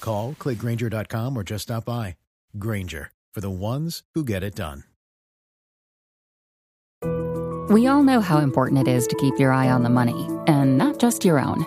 Call, clickgrainger.com, or just stop by. Grainger, for the ones who get it done. We all know how important it is to keep your eye on the money, and not just your own.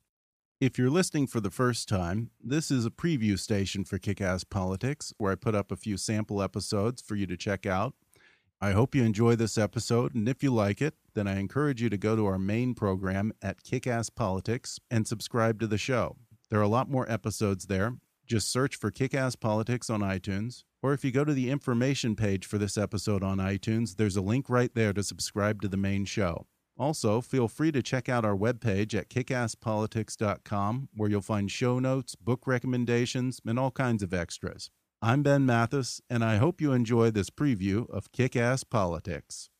If you're listening for the first time, this is a preview station for Kick Ass Politics where I put up a few sample episodes for you to check out. I hope you enjoy this episode, and if you like it, then I encourage you to go to our main program at Kick Ass Politics and subscribe to the show. There are a lot more episodes there. Just search for Kick Ass Politics on iTunes, or if you go to the information page for this episode on iTunes, there's a link right there to subscribe to the main show. Also, feel free to check out our webpage at kickasspolitics.com, where you'll find show notes, book recommendations, and all kinds of extras. I'm Ben Mathis, and I hope you enjoy this preview of Kick Ass Politics.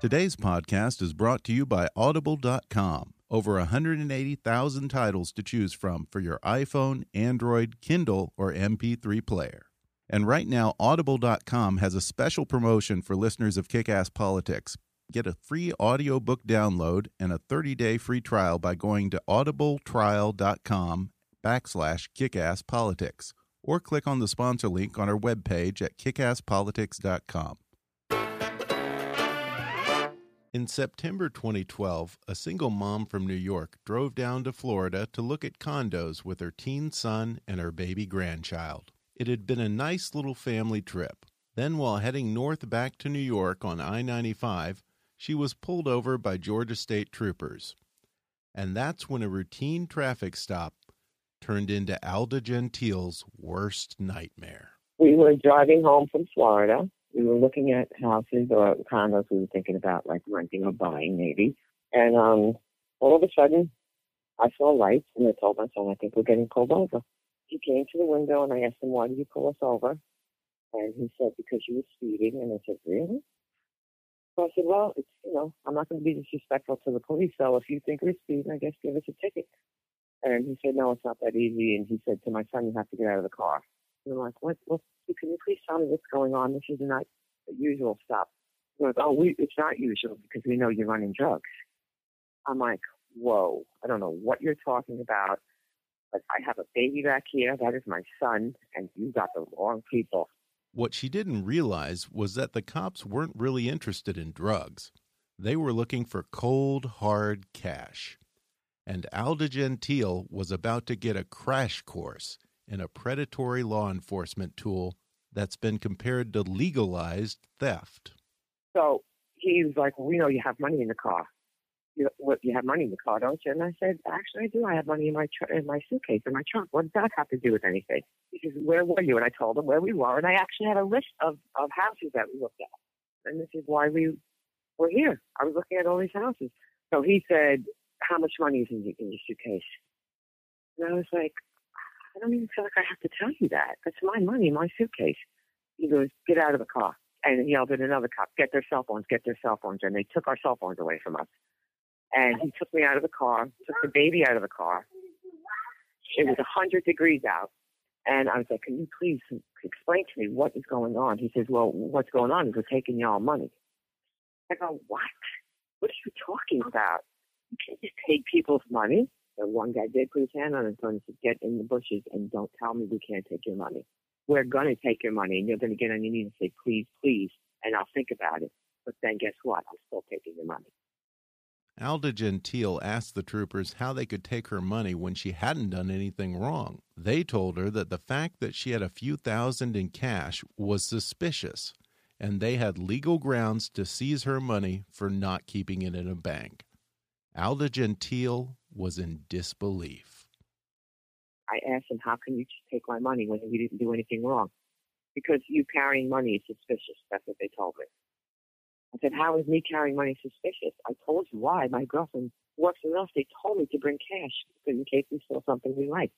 Today's podcast is brought to you by Audible.com. Over 180,000 titles to choose from for your iPhone, Android, Kindle, or MP3 player. And right now, Audible.com has a special promotion for listeners of Kick Ass Politics. Get a free audiobook download and a 30-day free trial by going to audibletrial.com backslash kickasspolitics or click on the sponsor link on our webpage at kickasspolitics.com. In September 2012, a single mom from New York drove down to Florida to look at condos with her teen son and her baby grandchild. It had been a nice little family trip. Then, while heading north back to New York on I 95, she was pulled over by Georgia State troopers. And that's when a routine traffic stop turned into Alda Gentile's worst nightmare. We were driving home from Florida. We were looking at houses or condos we were thinking about like renting or buying maybe. And um all of a sudden I saw lights and I told my son, I think we're getting pulled over he came to the window and I asked him, why did you pull us over? And he said, because you were speeding. And I said, really? So I said, well, it's, you know, I'm not going to be disrespectful to the police. So if you think we're speeding, I guess give us a ticket. And he said, no, it's not that easy. And he said to my son, you have to get out of the car. And I'm like, what? what can you please tell me what's going on? This is not the usual stuff. He goes, oh, we, it's not usual because we know you're running drugs. I'm like, whoa, I don't know what you're talking about but I have a baby back here. That is my son, and you got the wrong people. What she didn't realize was that the cops weren't really interested in drugs. They were looking for cold, hard cash. And Alda Gentile was about to get a crash course in a predatory law enforcement tool that's been compared to legalized theft. So he's like, We know you have money in the car you, what, you have money in the car, don't you? And I said, actually, I do. I have money in my tr- in my suitcase in my trunk. What does that have to do with anything? He says, where were you? And I told him where we were, and I actually had a list of of houses that we looked at. And this is why we were here. I was looking at all these houses. So he said, how much money is in, in your suitcase? And I was like, I don't even feel like I have to tell you that. That's my money, my suitcase. He goes, get out of the car. And he yelled at another cop, get their cell phones, get their cell phones. And they took our cell phones away from us and he took me out of the car, took the baby out of the car. It was a hundred degrees out, and I was like, "Can you please explain to me what is going on?" He says, "Well, what's going on is we're taking y'all money." I go, "What? What are you talking about? You can't just take people's money." The one guy did put his hand on his gun and said, "Get in the bushes and don't tell me we can't take your money. We're gonna take your money, and you're gonna get on your knees and say, please, please, and I'll think about it. But then guess what? I'm still taking your money." Alda Gentile asked the troopers how they could take her money when she hadn't done anything wrong. They told her that the fact that she had a few thousand in cash was suspicious, and they had legal grounds to seize her money for not keeping it in a bank. Alda Gentile was in disbelief. I asked him, how can you just take my money when you didn't do anything wrong? Because you carrying money is suspicious. That's what they told me. I said, how is me carrying money suspicious? I told you why. My girlfriend works in us. They told me to bring cash in case we saw something we like.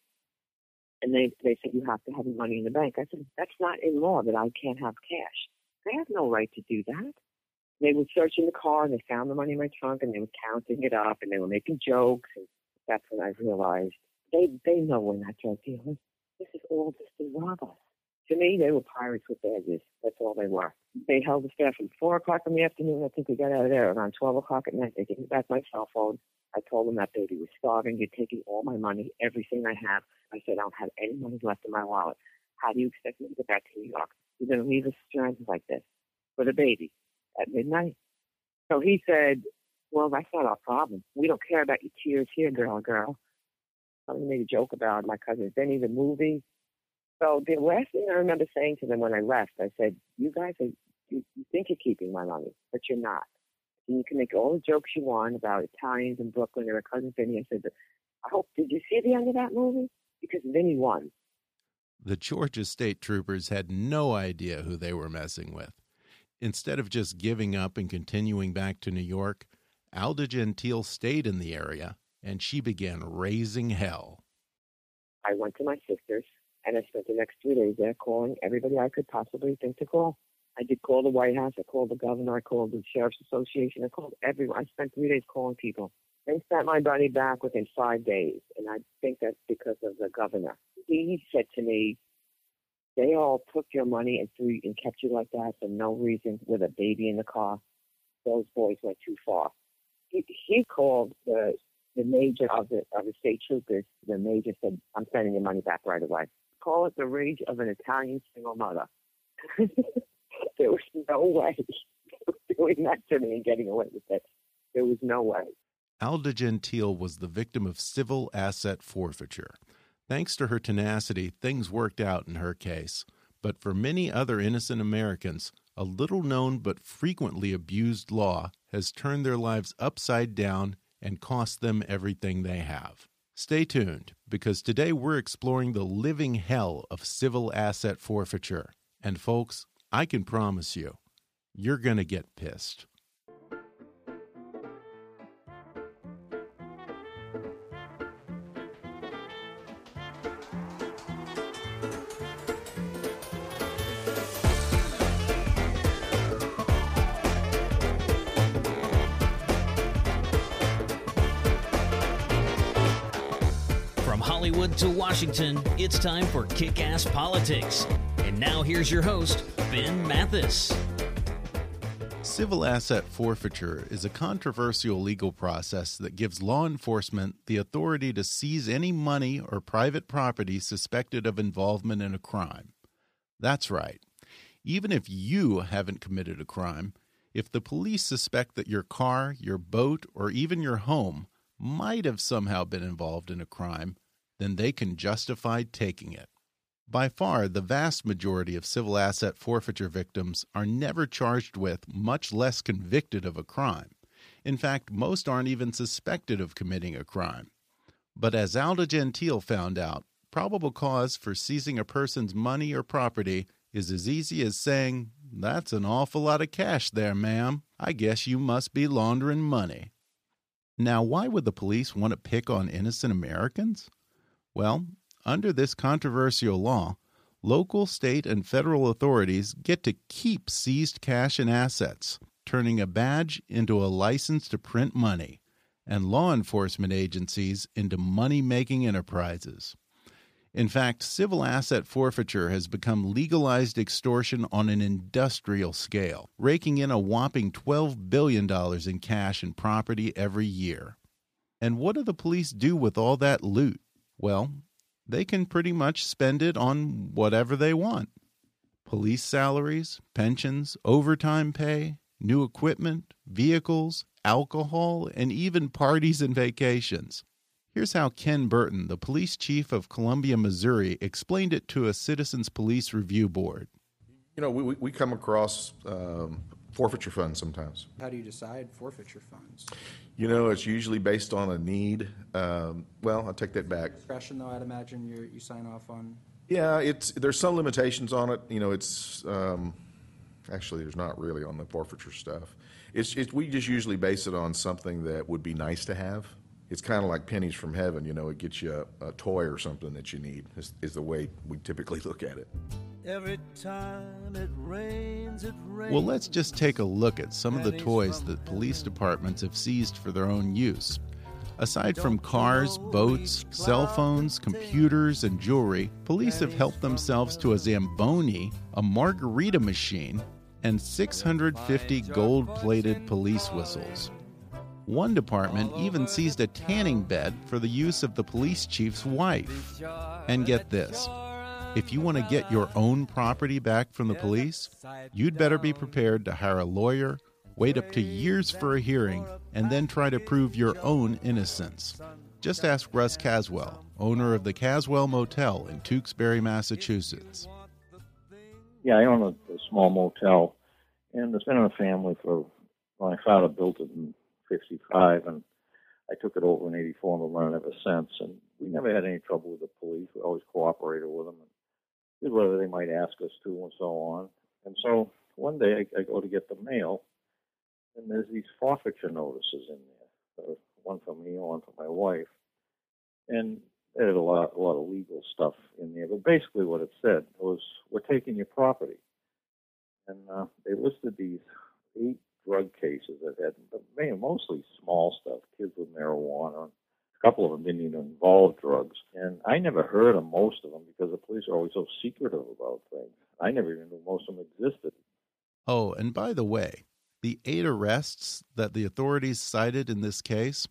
And they, they said, you have to have money in the bank. I said, that's not in law that I can't have cash. They have no right to do that. They were searching the car and they found the money in my trunk and they were counting it up and they were making jokes. And that's when I realized they, they know we're not drug dealers. This is all just to rob us. To me, they were pirates with badges. That's all they were. They held us there from 4 o'clock in the afternoon. I think we got out of there around 12 o'clock at night. They gave me back my cell phone. I told them that baby was starving. You're taking all my money, everything I have. I said, I don't have any money left in my wallet. How do you expect me to get back to New York? You're going to leave us stranded like this with a baby at midnight? So he said, well, that's not our problem. We don't care about your tears here, girl, girl. I made a joke about my cousin Vinny, the movie. So the last thing I remember saying to them when I left, I said, "You guys are you, you think you're keeping my money, but you're not. And you can make all the jokes you want about Italians in Brooklyn or a cousin Vinny." I said, "I hope did you see the end of that movie? Because Vinny won." The Georgia state troopers had no idea who they were messing with. Instead of just giving up and continuing back to New York, Alda Gentile stayed in the area and she began raising hell. I went to my sister's and I spent the next three days there calling everybody I could possibly think to call. I did call the White House, I called the governor, I called the Sheriff's Association, I called everyone. I spent three days calling people. They sent my money back within five days, and I think that's because of the governor. He said to me, they all took your money and threw and kept you like that for no reason with a baby in the car. Those boys went too far. He, he called the the major of the of the state troopers. The major said, "I'm sending your money back right away." Call it the rage of an Italian single mother. there was no way doing that to me and getting away with it. There was no way. Alda Gentile was the victim of civil asset forfeiture. Thanks to her tenacity, things worked out in her case. But for many other innocent Americans, a little known but frequently abused law has turned their lives upside down and cost them everything they have. Stay tuned, because today we're exploring the living hell of civil asset forfeiture. And folks, I can promise you, you're going to get pissed. Hollywood to Washington, it's time for Kick Ass Politics. And now here's your host, Ben Mathis. Civil asset forfeiture is a controversial legal process that gives law enforcement the authority to seize any money or private property suspected of involvement in a crime. That's right. Even if you haven't committed a crime, if the police suspect that your car, your boat, or even your home might have somehow been involved in a crime, then they can justify taking it. By far, the vast majority of civil asset forfeiture victims are never charged with, much less convicted of a crime. In fact, most aren't even suspected of committing a crime. But as Alda Gentile found out, probable cause for seizing a person's money or property is as easy as saying, That's an awful lot of cash there, ma'am. I guess you must be laundering money. Now, why would the police want to pick on innocent Americans? Well, under this controversial law, local, state, and federal authorities get to keep seized cash and assets, turning a badge into a license to print money, and law enforcement agencies into money making enterprises. In fact, civil asset forfeiture has become legalized extortion on an industrial scale, raking in a whopping $12 billion in cash and property every year. And what do the police do with all that loot? Well, they can pretty much spend it on whatever they want police salaries, pensions, overtime pay, new equipment, vehicles, alcohol, and even parties and vacations. Here's how Ken Burton, the police chief of Columbia, Missouri, explained it to a Citizens Police Review Board. You know, we, we come across um, forfeiture funds sometimes. How do you decide forfeiture funds? You know, it's usually based on a need. Um, well, I'll take that back. Discretion, though, I'd imagine you you sign off on. Yeah, it's there's some limitations on it. You know, it's um, actually there's not really on the forfeiture stuff. It's, it's we just usually base it on something that would be nice to have. It's kind of like pennies from heaven. You know, it gets you a, a toy or something that you need. Is, is the way we typically look at it. Every time it rains, it rains. Well, let's just take a look at some of the toys that police departments have seized for their own use. Aside from cars, boats, cell phones, computers, and jewelry, police have helped themselves to a Zamboni, a margarita machine, and 650 gold plated police whistles. One department even seized a tanning bed for the use of the police chief's wife. And get this if you want to get your own property back from the police, you'd better be prepared to hire a lawyer, wait up to years for a hearing, and then try to prove your own innocence. Just ask Russ Caswell, owner of the Caswell Motel in Tewksbury, Massachusetts. Yeah, I own a, a small motel, and it's been in the family for. My father built it in '55, and I took it over in '84 and been running ever since. And we never had any trouble with the police. We always cooperated with them and whatever they might ask us to, and so on. And so one day I, I go to get the mail, and there's these forfeiture notices in there. Uh, one for me, one for my wife, and there's a lot, a lot of legal stuff in there. But basically, what it said was, "We're taking your property," and uh, they listed these eight drug cases that had, but mostly small stuff, kids with marijuana. Couple of them didn't even involve drugs, and I never heard of most of them because the police are always so secretive about things. I never even knew most of them existed. Oh, and by the way, the eight arrests that the authorities cited in this case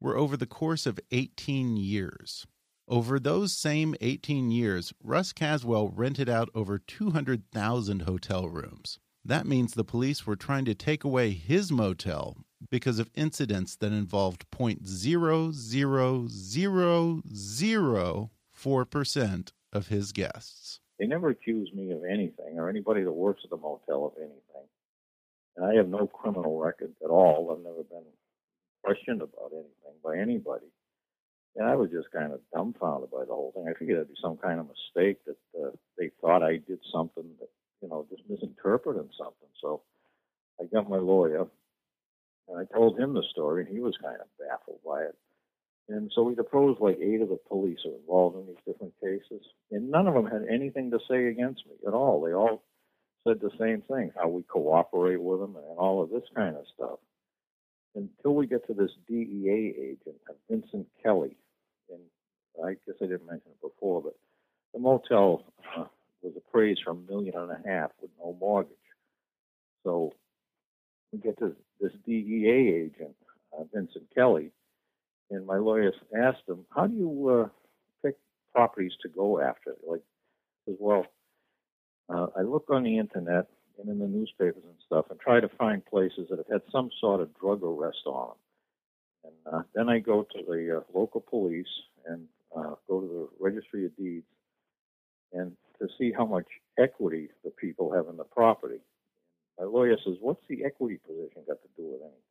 were over the course of 18 years. Over those same 18 years, Russ Caswell rented out over 200,000 hotel rooms. That means the police were trying to take away his motel because of incidents that involved 0.00004% of his guests. They never accused me of anything or anybody that works at the motel of anything. And I have no criminal record at all. I've never been questioned about anything by anybody. And I was just kind of dumbfounded by the whole thing. I figured it'd be some kind of mistake that uh, they thought I did something that, you know, just misinterpreting something. So I got my lawyer and I told him the story, and he was kind of baffled by it. And so we deposed like eight of the police who were involved in these different cases, and none of them had anything to say against me at all. They all said the same thing, how we cooperate with them and all of this kind of stuff. Until we get to this DEA agent, uh, Vincent Kelly, and I guess I didn't mention it before, but the motel uh, was appraised for a million and a half with no mortgage. So get to this DEA agent, uh, Vincent Kelly, and my lawyers asked him, "How do you uh, pick properties to go after?" Like, as well, uh, I look on the internet and in the newspapers and stuff, and try to find places that have had some sort of drug arrest on them. And uh, then I go to the uh, local police and uh, go to the registry of deeds and to see how much equity the people have in the property. My lawyer says, What's the equity position got to do with anything?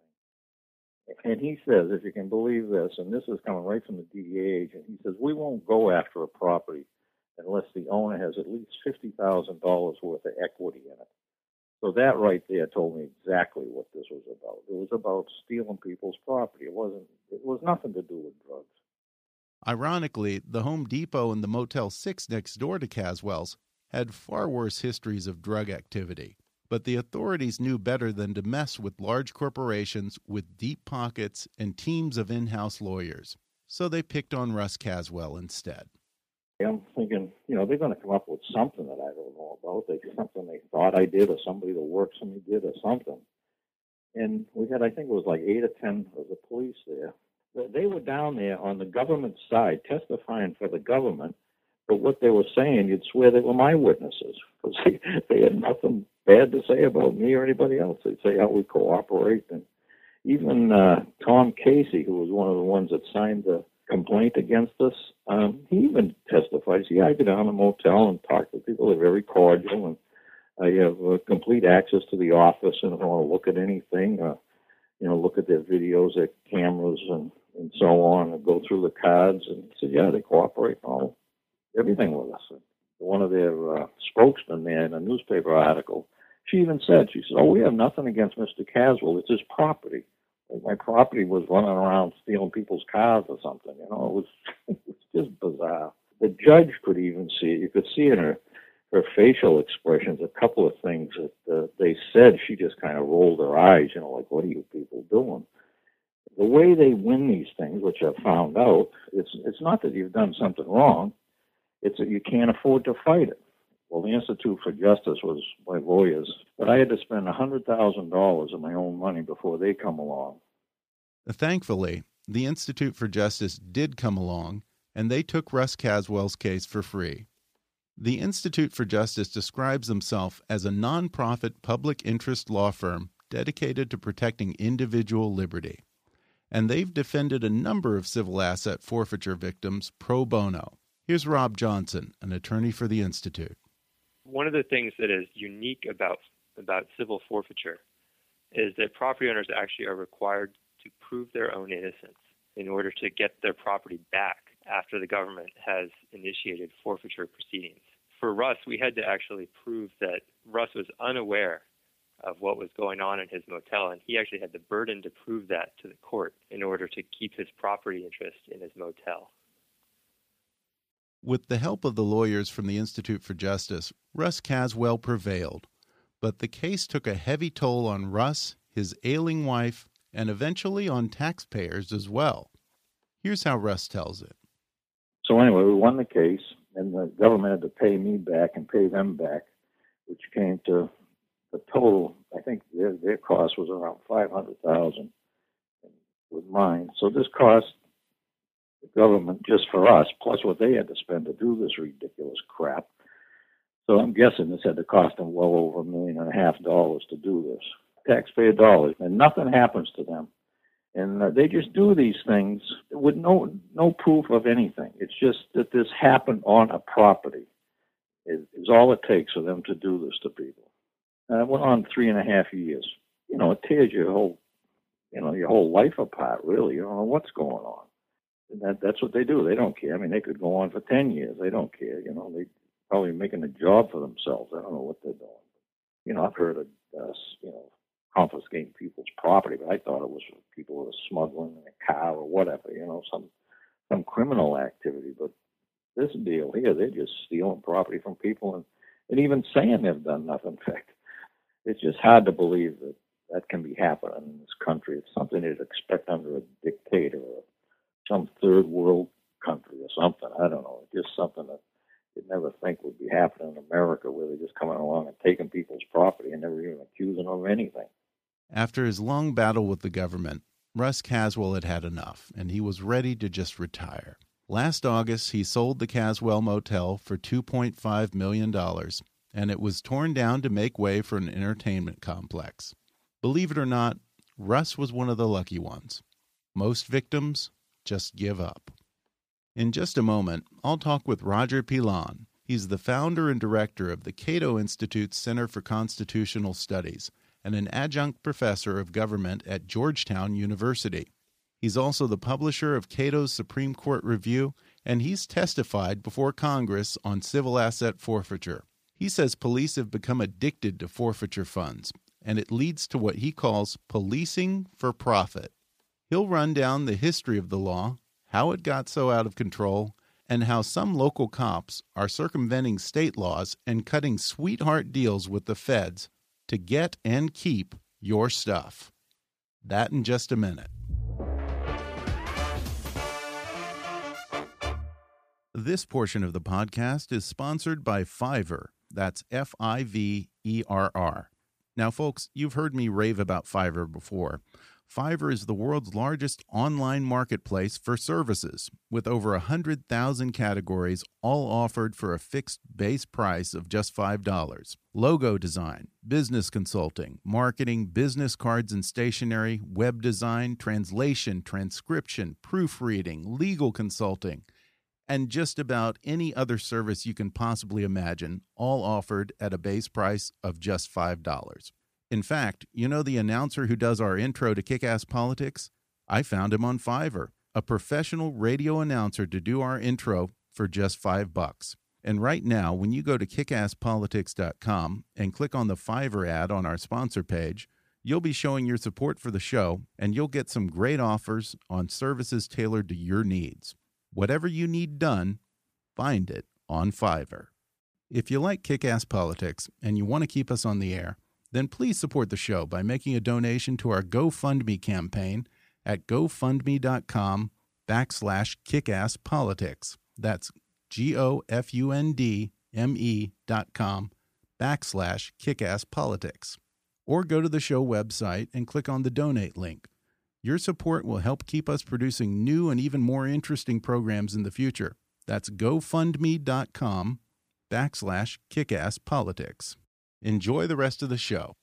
And he says, if you can believe this, and this is coming right from the DEA agent, he says, We won't go after a property unless the owner has at least $50,000 worth of equity in it. So that right there told me exactly what this was about. It was about stealing people's property. It wasn't it was nothing to do with drugs. Ironically, the Home Depot and the Motel 6 next door to Caswell's had far worse histories of drug activity. But the authorities knew better than to mess with large corporations with deep pockets and teams of in house lawyers. So they picked on Russ Caswell instead. I'm thinking, you know, they're going to come up with something that I don't know about. They something they thought I did, or somebody that works for me did, or something. And we had, I think it was like eight or ten of the police there. They were down there on the government side, testifying for the government. But what they were saying, you'd swear they were my witnesses because they, they had nothing bad to say about me or anybody else. They'd say how we cooperate. And even uh, Tom Casey, who was one of the ones that signed the complaint against us, um, he even testified. See, I go down to the motel and talk to people. They're very cordial. And I have uh, complete access to the office, and if I want to look at anything, uh, you know, look at their videos, their cameras, and and so on, and go through the cards. And said, yeah, they cooperate all everything with us. One of their uh, spokesmen there in a newspaper article, she even said, she said, "Oh, we have nothing against Mr. Caswell. It's his property. Like my property was running around stealing people's cars or something. You know, it was it was just bizarre. The judge could even see you could see in her her facial expressions a couple of things that uh, they said. She just kind of rolled her eyes. You know, like what are you people doing? The way they win these things, which I've found out, it's it's not that you've done something wrong. It's that you can't afford to fight it. Well, the Institute for Justice was my lawyers, but I had to spend a hundred thousand dollars of my own money before they come along. Thankfully, the Institute for Justice did come along, and they took Russ Caswell's case for free. The Institute for Justice describes themselves as a nonprofit public interest law firm dedicated to protecting individual liberty. And they've defended a number of civil asset forfeiture victims pro bono. Here's Rob Johnson, an attorney for the Institute one of the things that is unique about about civil forfeiture is that property owners actually are required to prove their own innocence in order to get their property back after the government has initiated forfeiture proceedings. For Russ, we had to actually prove that Russ was unaware of what was going on in his motel, and he actually had the burden to prove that to the court in order to keep his property interest in his motel. With the help of the lawyers from the Institute for Justice, Russ Caswell prevailed. But the case took a heavy toll on Russ, his ailing wife, and eventually on taxpayers as well. Here's how Russ tells it. So, anyway, we won the case, and the government had to pay me back and pay them back, which came to the total. I think their, their cost was around 500000 with mine. So, this cost the government just for us, plus what they had to spend to do this ridiculous crap. So I'm guessing this had to cost them well over a million and a half dollars to do this. Taxpayer dollars, and nothing happens to them. And uh, they just do these things with no no proof of anything. It's just that this happened on a property. Is, is all it takes for them to do this to people. And it went on three and a half years. You know, it tears your whole, you know, your whole life apart. Really, you don't know what's going on that that's what they do. They don't care. I mean, they could go on for ten years. They don't care. You know, they probably making a job for themselves. I don't know what they're doing. You know, I've heard of uh, you know confiscating people's property, but I thought it was people who were smuggling in a car or whatever. You know, some some criminal activity. But this deal here, they're just stealing property from people and and even saying they've done nothing. In fact, it's just hard to believe that that can be happening in this country. It's something you'd expect under a dictator or some third world country or something. I don't know. Just something that you'd never think would be happening in America, where they're just coming along and taking people's property and never even accusing them of anything. After his long battle with the government, Russ Caswell had had enough, and he was ready to just retire. Last August, he sold the Caswell Motel for $2.5 million, and it was torn down to make way for an entertainment complex. Believe it or not, Russ was one of the lucky ones. Most victims just give up. In just a moment, I'll talk with Roger Pilon. He's the founder and director of the Cato Institute's Center for Constitutional Studies and an adjunct professor of government at Georgetown University. He's also the publisher of Cato's Supreme Court Review, and he's testified before Congress on civil asset forfeiture. He says police have become addicted to forfeiture funds, and it leads to what he calls policing for profit. He'll run down the history of the law, how it got so out of control, and how some local cops are circumventing state laws and cutting sweetheart deals with the feds to get and keep your stuff. That in just a minute. This portion of the podcast is sponsored by Fiverr. That's F I V E R R. Now, folks, you've heard me rave about Fiverr before. Fiverr is the world's largest online marketplace for services, with over 100,000 categories, all offered for a fixed base price of just $5. Logo design, business consulting, marketing, business cards and stationery, web design, translation, transcription, proofreading, legal consulting. and just about any other service you can possibly imagine, all offered at a base price of just $5. In fact, you know the announcer who does our intro to Kick Ass Politics? I found him on Fiverr, a professional radio announcer to do our intro for just 5 bucks. And right now, when you go to kickasspolitics.com and click on the Fiverr ad on our sponsor page, you'll be showing your support for the show and you'll get some great offers on services tailored to your needs. Whatever you need done, find it on Fiverr. If you like Kick Ass Politics and you want to keep us on the air, then please support the show by making a donation to our GoFundMe campaign at gofundme.com backslash kickasspolitics. That's G-O-F-U-N-D-M-E dot com backslash kickasspolitics. Or go to the show website and click on the donate link. Your support will help keep us producing new and even more interesting programs in the future. That's gofundme.com backslash kickasspolitics. Enjoy the rest of the show.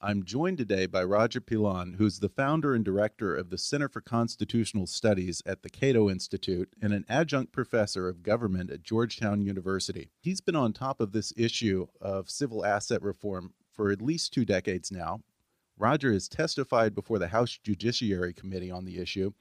I'm joined today by Roger Pilon, who's the founder and director of the Center for Constitutional Studies at the Cato Institute and an adjunct professor of government at Georgetown University. He's been on top of this issue of civil asset reform for at least two decades now. Roger has testified before the House Judiciary Committee on the issue,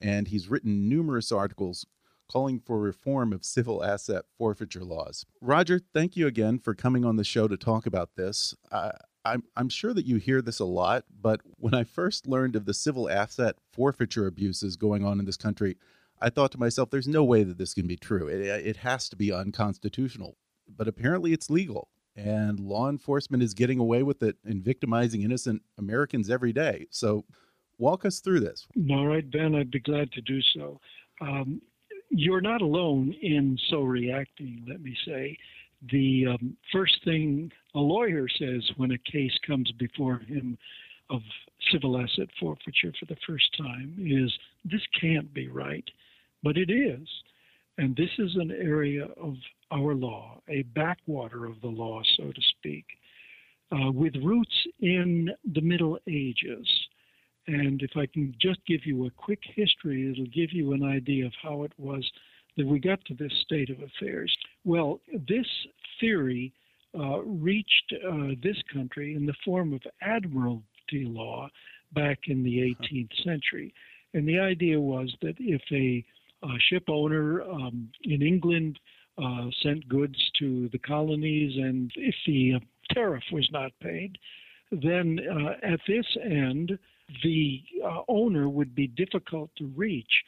and he's written numerous articles calling for reform of civil asset forfeiture laws. Roger, thank you again for coming on the show to talk about this. Uh, I'm, I'm sure that you hear this a lot, but when I first learned of the civil asset forfeiture abuses going on in this country, I thought to myself, there's no way that this can be true. It, it has to be unconstitutional. But apparently it's legal, and law enforcement is getting away with it and victimizing innocent Americans every day. So, walk us through this. All right, Ben, I'd be glad to do so. Um, you're not alone in so reacting, let me say the um, first thing a lawyer says when a case comes before him of civil asset forfeiture for the first time is this can't be right, but it is. And this is an area of our law, a backwater of the law, so to speak, uh, with roots in the Middle Ages. And if I can just give you a quick history, it'll give you an idea of how it was that we got to this state of affairs? Well, this theory uh, reached uh, this country in the form of admiralty law back in the 18th century. And the idea was that if a, a ship owner um, in England uh, sent goods to the colonies, and if the uh, tariff was not paid, then uh, at this end, the uh, owner would be difficult to reach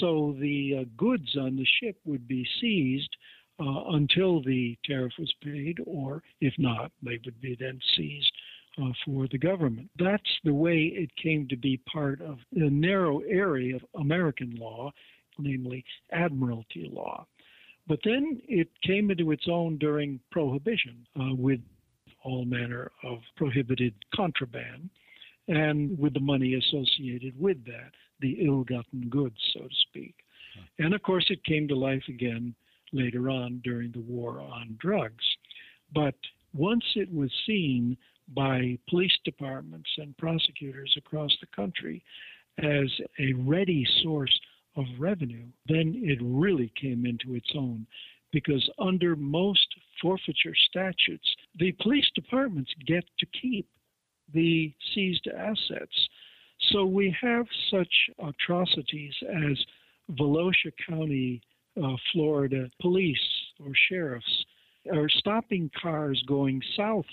so the uh, goods on the ship would be seized uh, until the tariff was paid, or if not, they would be then seized uh, for the government. That's the way it came to be part of a narrow area of American law, namely admiralty law. But then it came into its own during Prohibition uh, with all manner of prohibited contraband and with the money associated with that the ill gotten goods, so to speak. And of course, it came to life again later on during the war on drugs. But once it was seen by police departments and prosecutors across the country as a ready source of revenue, then it really came into its own. Because under most forfeiture statutes, the police departments get to keep the seized assets. So we have such atrocities as Volusia County, uh, Florida police or sheriffs are stopping cars going south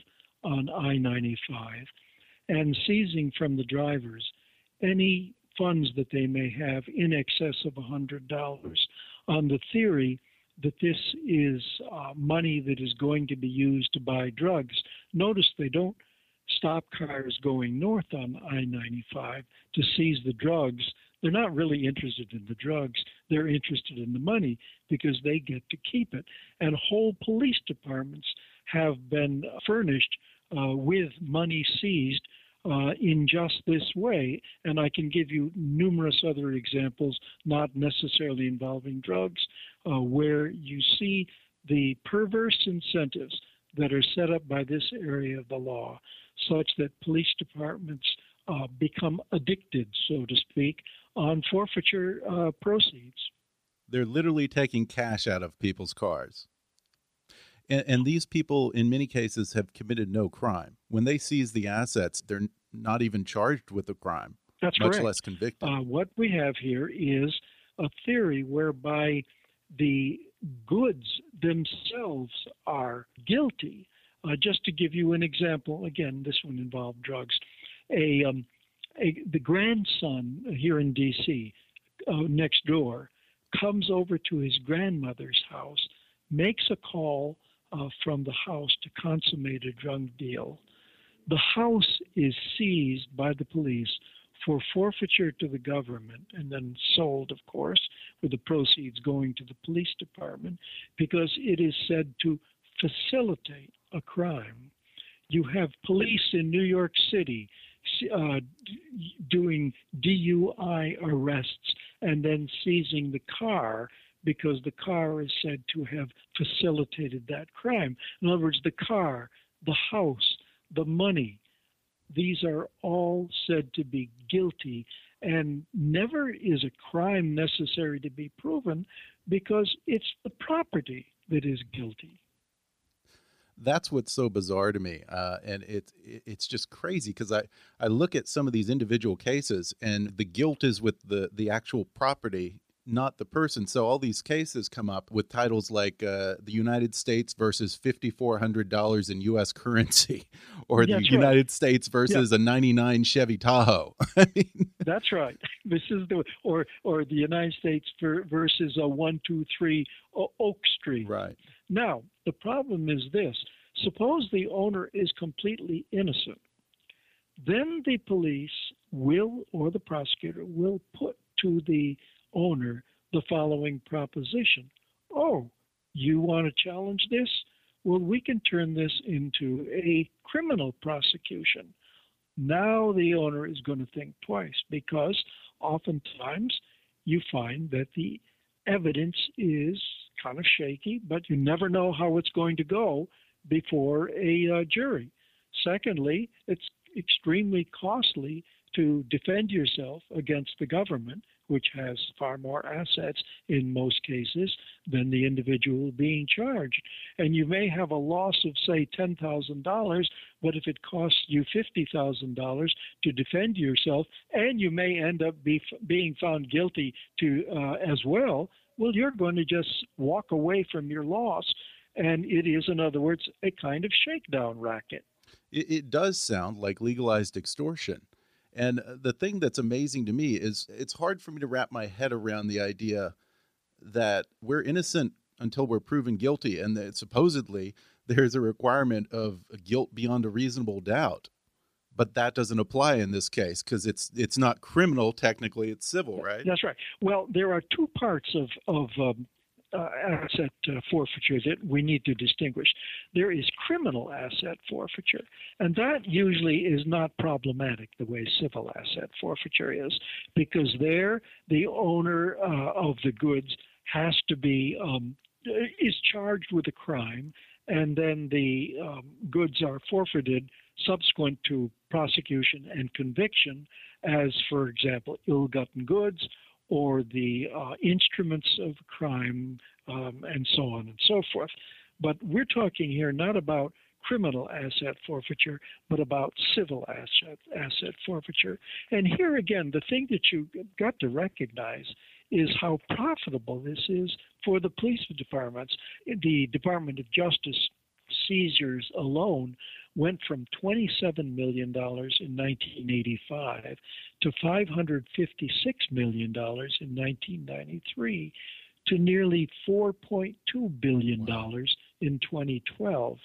on I 95 and seizing from the drivers any funds that they may have in excess of $100 on the theory that this is uh, money that is going to be used to buy drugs. Notice they don't stop cars going north on I 95 to seize the drugs, they're not really interested in the drugs. They're interested in the money because they get to keep it. And whole police departments have been furnished uh, with money seized uh, in just this way. And I can give you numerous other examples, not necessarily involving drugs, uh, where you see the perverse incentives that are set up by this area of the law such that police departments uh, become addicted, so to speak, on forfeiture uh, proceeds. They're literally taking cash out of people's cars. And, and, these people, in many cases, have committed no crime. When they seize the assets, they're not even charged with a crime, That's much correct. less convicted. Uh, what we have here is a theory whereby the goods themselves are guilty. Uh, just to give you an example, again, this one involved drugs. A, um, a the grandson here in D.C. Uh, next door comes over to his grandmother's house, makes a call uh, from the house to consummate a drug deal. The house is seized by the police for forfeiture to the government and then sold, of course, with the proceeds going to the police department because it is said to facilitate a crime. You have police in New York City uh, doing DUI arrests and then seizing the car because the car is said to have facilitated that crime. In other words, the car, the house, the money, these are all said to be guilty, and never is a crime necessary to be proven because it's the property that is guilty. That's what's so bizarre to me, uh, and it, it, it's just crazy because I, I look at some of these individual cases, and the guilt is with the the actual property not the person. So all these cases come up with titles like uh, "The United States versus fifty four hundred dollars in U.S. currency," or That's "The right. United States versus Yeah. a '99 Chevy Tahoe." I mean, That's right. This is the or or the United States versus a one two three Oak Street. right? Now the problem is this: suppose the owner is completely innocent, then the police will or the prosecutor will put to the owner the following proposition: Oh, you want to challenge this? Well, we can turn this into a criminal prosecution. Now the owner is going to think twice because oftentimes you find that the evidence is kind of shaky, but you never know how it's going to go before a uh, jury. Secondly, it's extremely costly to defend yourself against the government, which has far more assets in most cases than the individual being charged. And you may have a loss of, say, $10,000, but if it costs you $50,000 to defend yourself, and you may end up be, being found guilty to uh, as well, well, you're going to just walk away from your loss. And it is, in other words, a kind of shakedown racket. It, it does sound like legalized extortion. And uh, the thing that's amazing to me is it's hard for me to wrap my head around the idea that we're innocent until we're proven guilty, and that supposedly there's a requirement of guilt beyond a reasonable doubt. But that doesn't apply in this case because it's it's not criminal technically; it's civil, right? That's right. Well, there are two parts of of um, uh, asset uh, forfeiture that we need to distinguish. There is criminal asset forfeiture, and that usually is not problematic the way civil asset forfeiture is, because there the owner uh, of the goods has to be um, is charged with a crime, and then the um, goods are forfeited subsequent to prosecution and conviction, as for example, ill-gotten goods or the uh, instruments of crime, um, and so on and so forth. But we're talking here not about criminal asset forfeiture, but about civil asset asset forfeiture. And here again, the thing that you got to recognize is how profitable this is for the police departments. The Department of Justice seizures alone went from $27 million in 1985 to $556 million in 1993 to nearly $4.2 billion in 2012.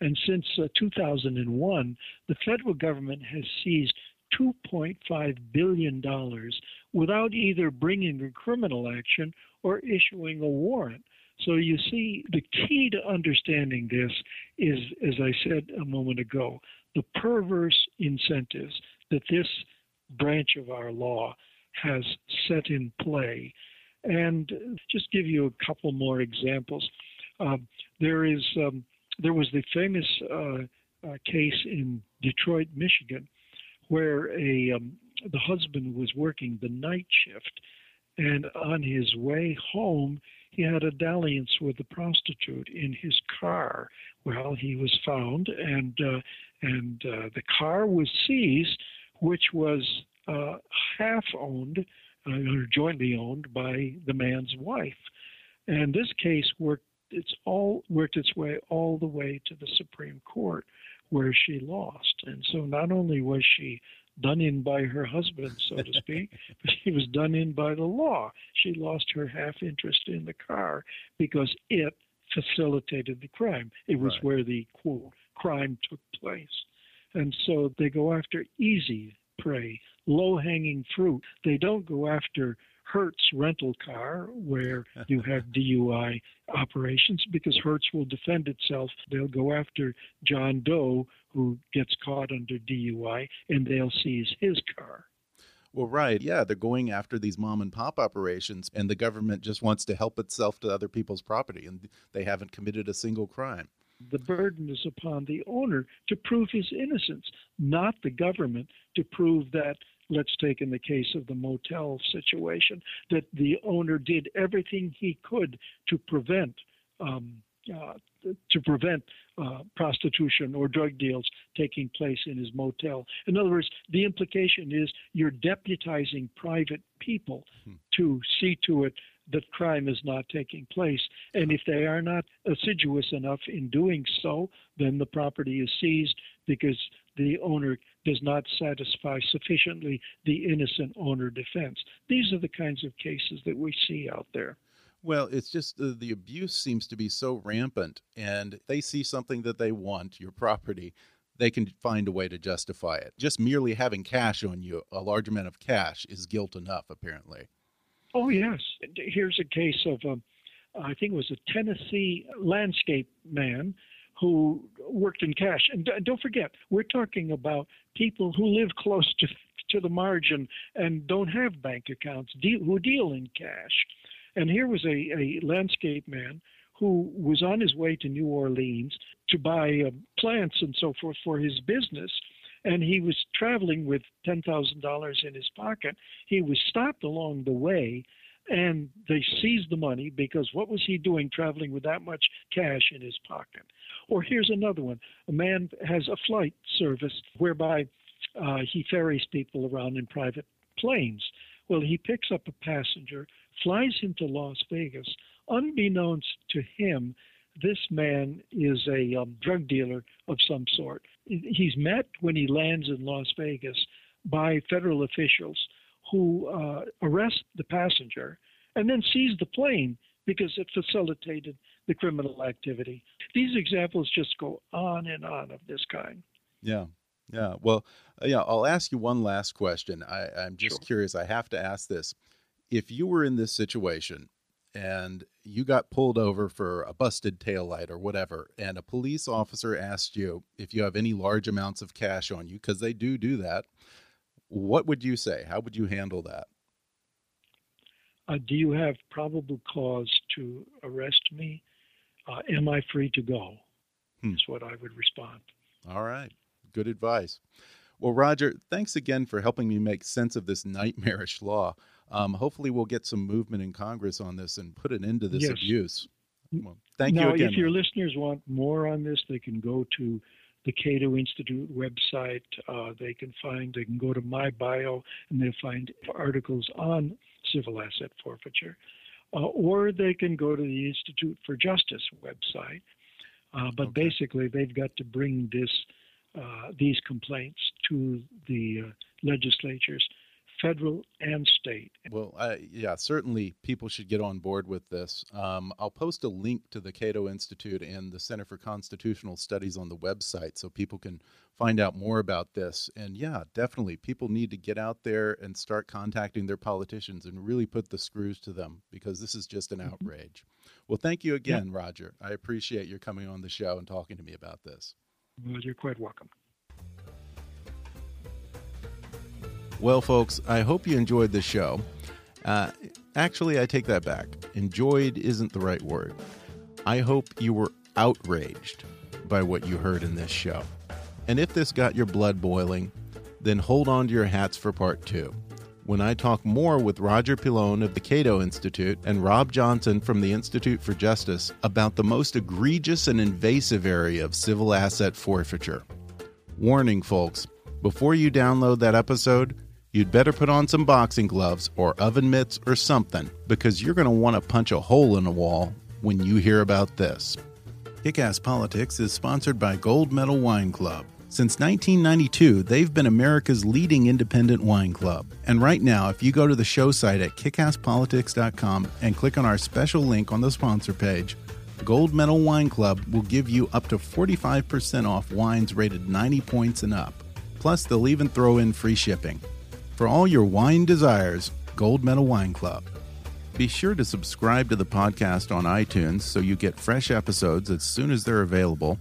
And since uh, 2001, the federal government has seized $2.5 billion without either bringing a criminal action or issuing a warrant. So you see, the key to understanding this is, as I said a moment ago, the perverse incentives that this branch of our law has set in play. And just give you a couple more examples. Um, there is um, there was the famous uh, uh, case in Detroit, Michigan, where a um, the husband was working the night shift, and on his way home, he had a dalliance with a prostitute in his car. Well, he was found, and uh, and uh, the car was seized, which was uh, half owned uh, or jointly owned by the man's wife. And this case worked it's all worked its way all the way to the Supreme Court where she lost. And so not only was she done in by her husband, so to speak, but she was done in by the law. She lost her half interest in the car because it facilitated the crime. It was Right. where the quote crime took place. And so they go after easy prey, low hanging fruit. They don't go after Hertz rental car where you have DUI operations because Hertz will defend itself. They'll go after John Doe who gets caught under DUI and they'll seize his car. Well, right. Yeah, they're going after these mom and pop operations, and the government just wants to help itself to other people's property, and they haven't committed a single crime. The burden is upon the owner to prove his innocence, not the government to prove that, let's take in the case of the motel situation, that the owner did everything he could to prevent. Um, uh, to prevent uh, prostitution or drug deals taking place in his motel. In other words, the implication is you're deputizing private people to see to it that crime is not taking place. And if they are not assiduous enough in doing so, then the property is seized because the owner does not satisfy sufficiently the innocent owner defense. These are the kinds of cases that we see out there. Well, it's just uh, the abuse seems to be so rampant, and they see something that they want, your property, they can find a way to justify it. Just merely having cash on you, a large amount of cash, is guilt enough, apparently. Oh, yes. Here's a case of, um, I think it was a Tennessee landscape man who worked in cash. And don't forget, we're talking about people who live close to, to the margin and don't have bank accounts, deal, who deal in cash. And here was a, a landscape man who was on his way to New Orleans to buy uh, plants and so forth for his business. And he was traveling with $10,000 in his pocket. He was stopped along the way and they seized the money because what was he doing traveling with that much cash in his pocket? Or here's another one a man has a flight service whereby uh, he ferries people around in private planes. Well, he picks up a passenger, flies him to Las Vegas. Unbeknownst to him, this man is a um, drug dealer of some sort. He's met when he lands in Las Vegas by federal officials who uh, arrest the passenger and then seize the plane because it facilitated the criminal activity. These examples just go on and on of this kind. Yeah. Yeah. Well, uh, yeah, I'll ask you one last question. I, I'm just curious. I have to ask this. If you were in this situation and you got pulled over for a busted taillight or whatever, and a police officer asked you if you have any large amounts of cash on you, because they do do that, what would you say? How would you handle that? Uh, do you have probable cause to arrest me? Uh, am I free to go? Hmm. Is what I would respond. All right. Good advice. Well, Roger, thanks again for helping me make sense of this nightmarish law. Um, hopefully, we'll get some movement in Congress on this and put an end to this Yes. abuse. Well, thank now, you again. if your listeners want more on this, they can go to the Cato Institute website. Uh, they can find, they can go to my bio and they'll find articles on civil asset forfeiture. Uh, or they can go to the Institute for Justice website. Uh, but basically, they've got to bring this, uh, these complaints to the uh, legislatures, federal and state. Well, I, yeah, certainly people should get on board with this. Um, I'll post a link to the Cato Institute and the Center for Constitutional Studies on the website so people can find out more about this. And yeah, definitely, people need to get out there and start contacting their politicians and really put the screws to them because this is just an outrage. Well, thank you again, Roger. I appreciate your coming on the show and talking to me about this. Well, you're quite welcome. Well, folks, I hope you enjoyed the show. Uh, actually, I take that back. Enjoyed isn't the right word. I hope you were outraged by what you heard in this show. And if this got your blood boiling, then hold on to your hats for part two. When I talk more with Roger Pilon of the Cato Institute and Rob Johnson from the Institute for Justice about the most egregious and invasive area of civil asset forfeiture. Warning, folks, before you download that episode, you'd better put on some boxing gloves or oven mitts or something because you're going to want to punch a hole in a wall when you hear about this. Kickass Politics is sponsored by Gold Medal Wine Club. Since 1992, they've been America's leading independent wine club. And right now, if you go to the show site at kickasspolitics.com and click on our special link on the sponsor page, Gold Medal Wine Club will give you up to 45% off wines rated 90 points and up. Plus, they'll even throw in free shipping. For all your wine desires, Gold Medal Wine Club. Be sure to subscribe to the podcast on iTunes so you get fresh episodes as soon as they're available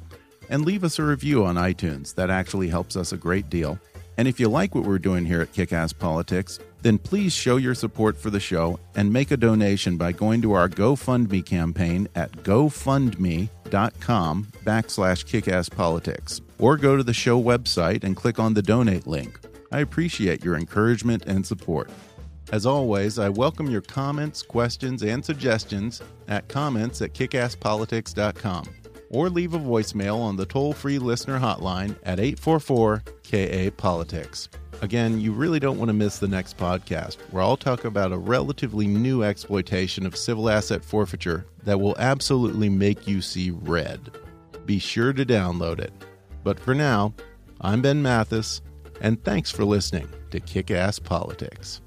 and leave us a review on iTunes. That actually helps us a great deal. And if you like what we're doing here at Kickass Politics, then please show your support for the show and make a donation by going to our GoFundMe campaign at gofundme.com backslash kickasspolitics or go to the show website and click on the donate link. I appreciate your encouragement and support. As always, I welcome your comments, questions, and suggestions at comments at kickasspolitics.com or leave a voicemail on the toll free listener hotline at 844 KA Politics. Again, you really don't want to miss the next podcast, where I'll talk about a relatively new exploitation of civil asset forfeiture that will absolutely make you see red. Be sure to download it. But for now, I'm Ben Mathis, and thanks for listening to Kick Ass Politics.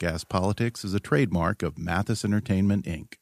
Kick Ass Politics is a trademark of Mathis Entertainment, Inc.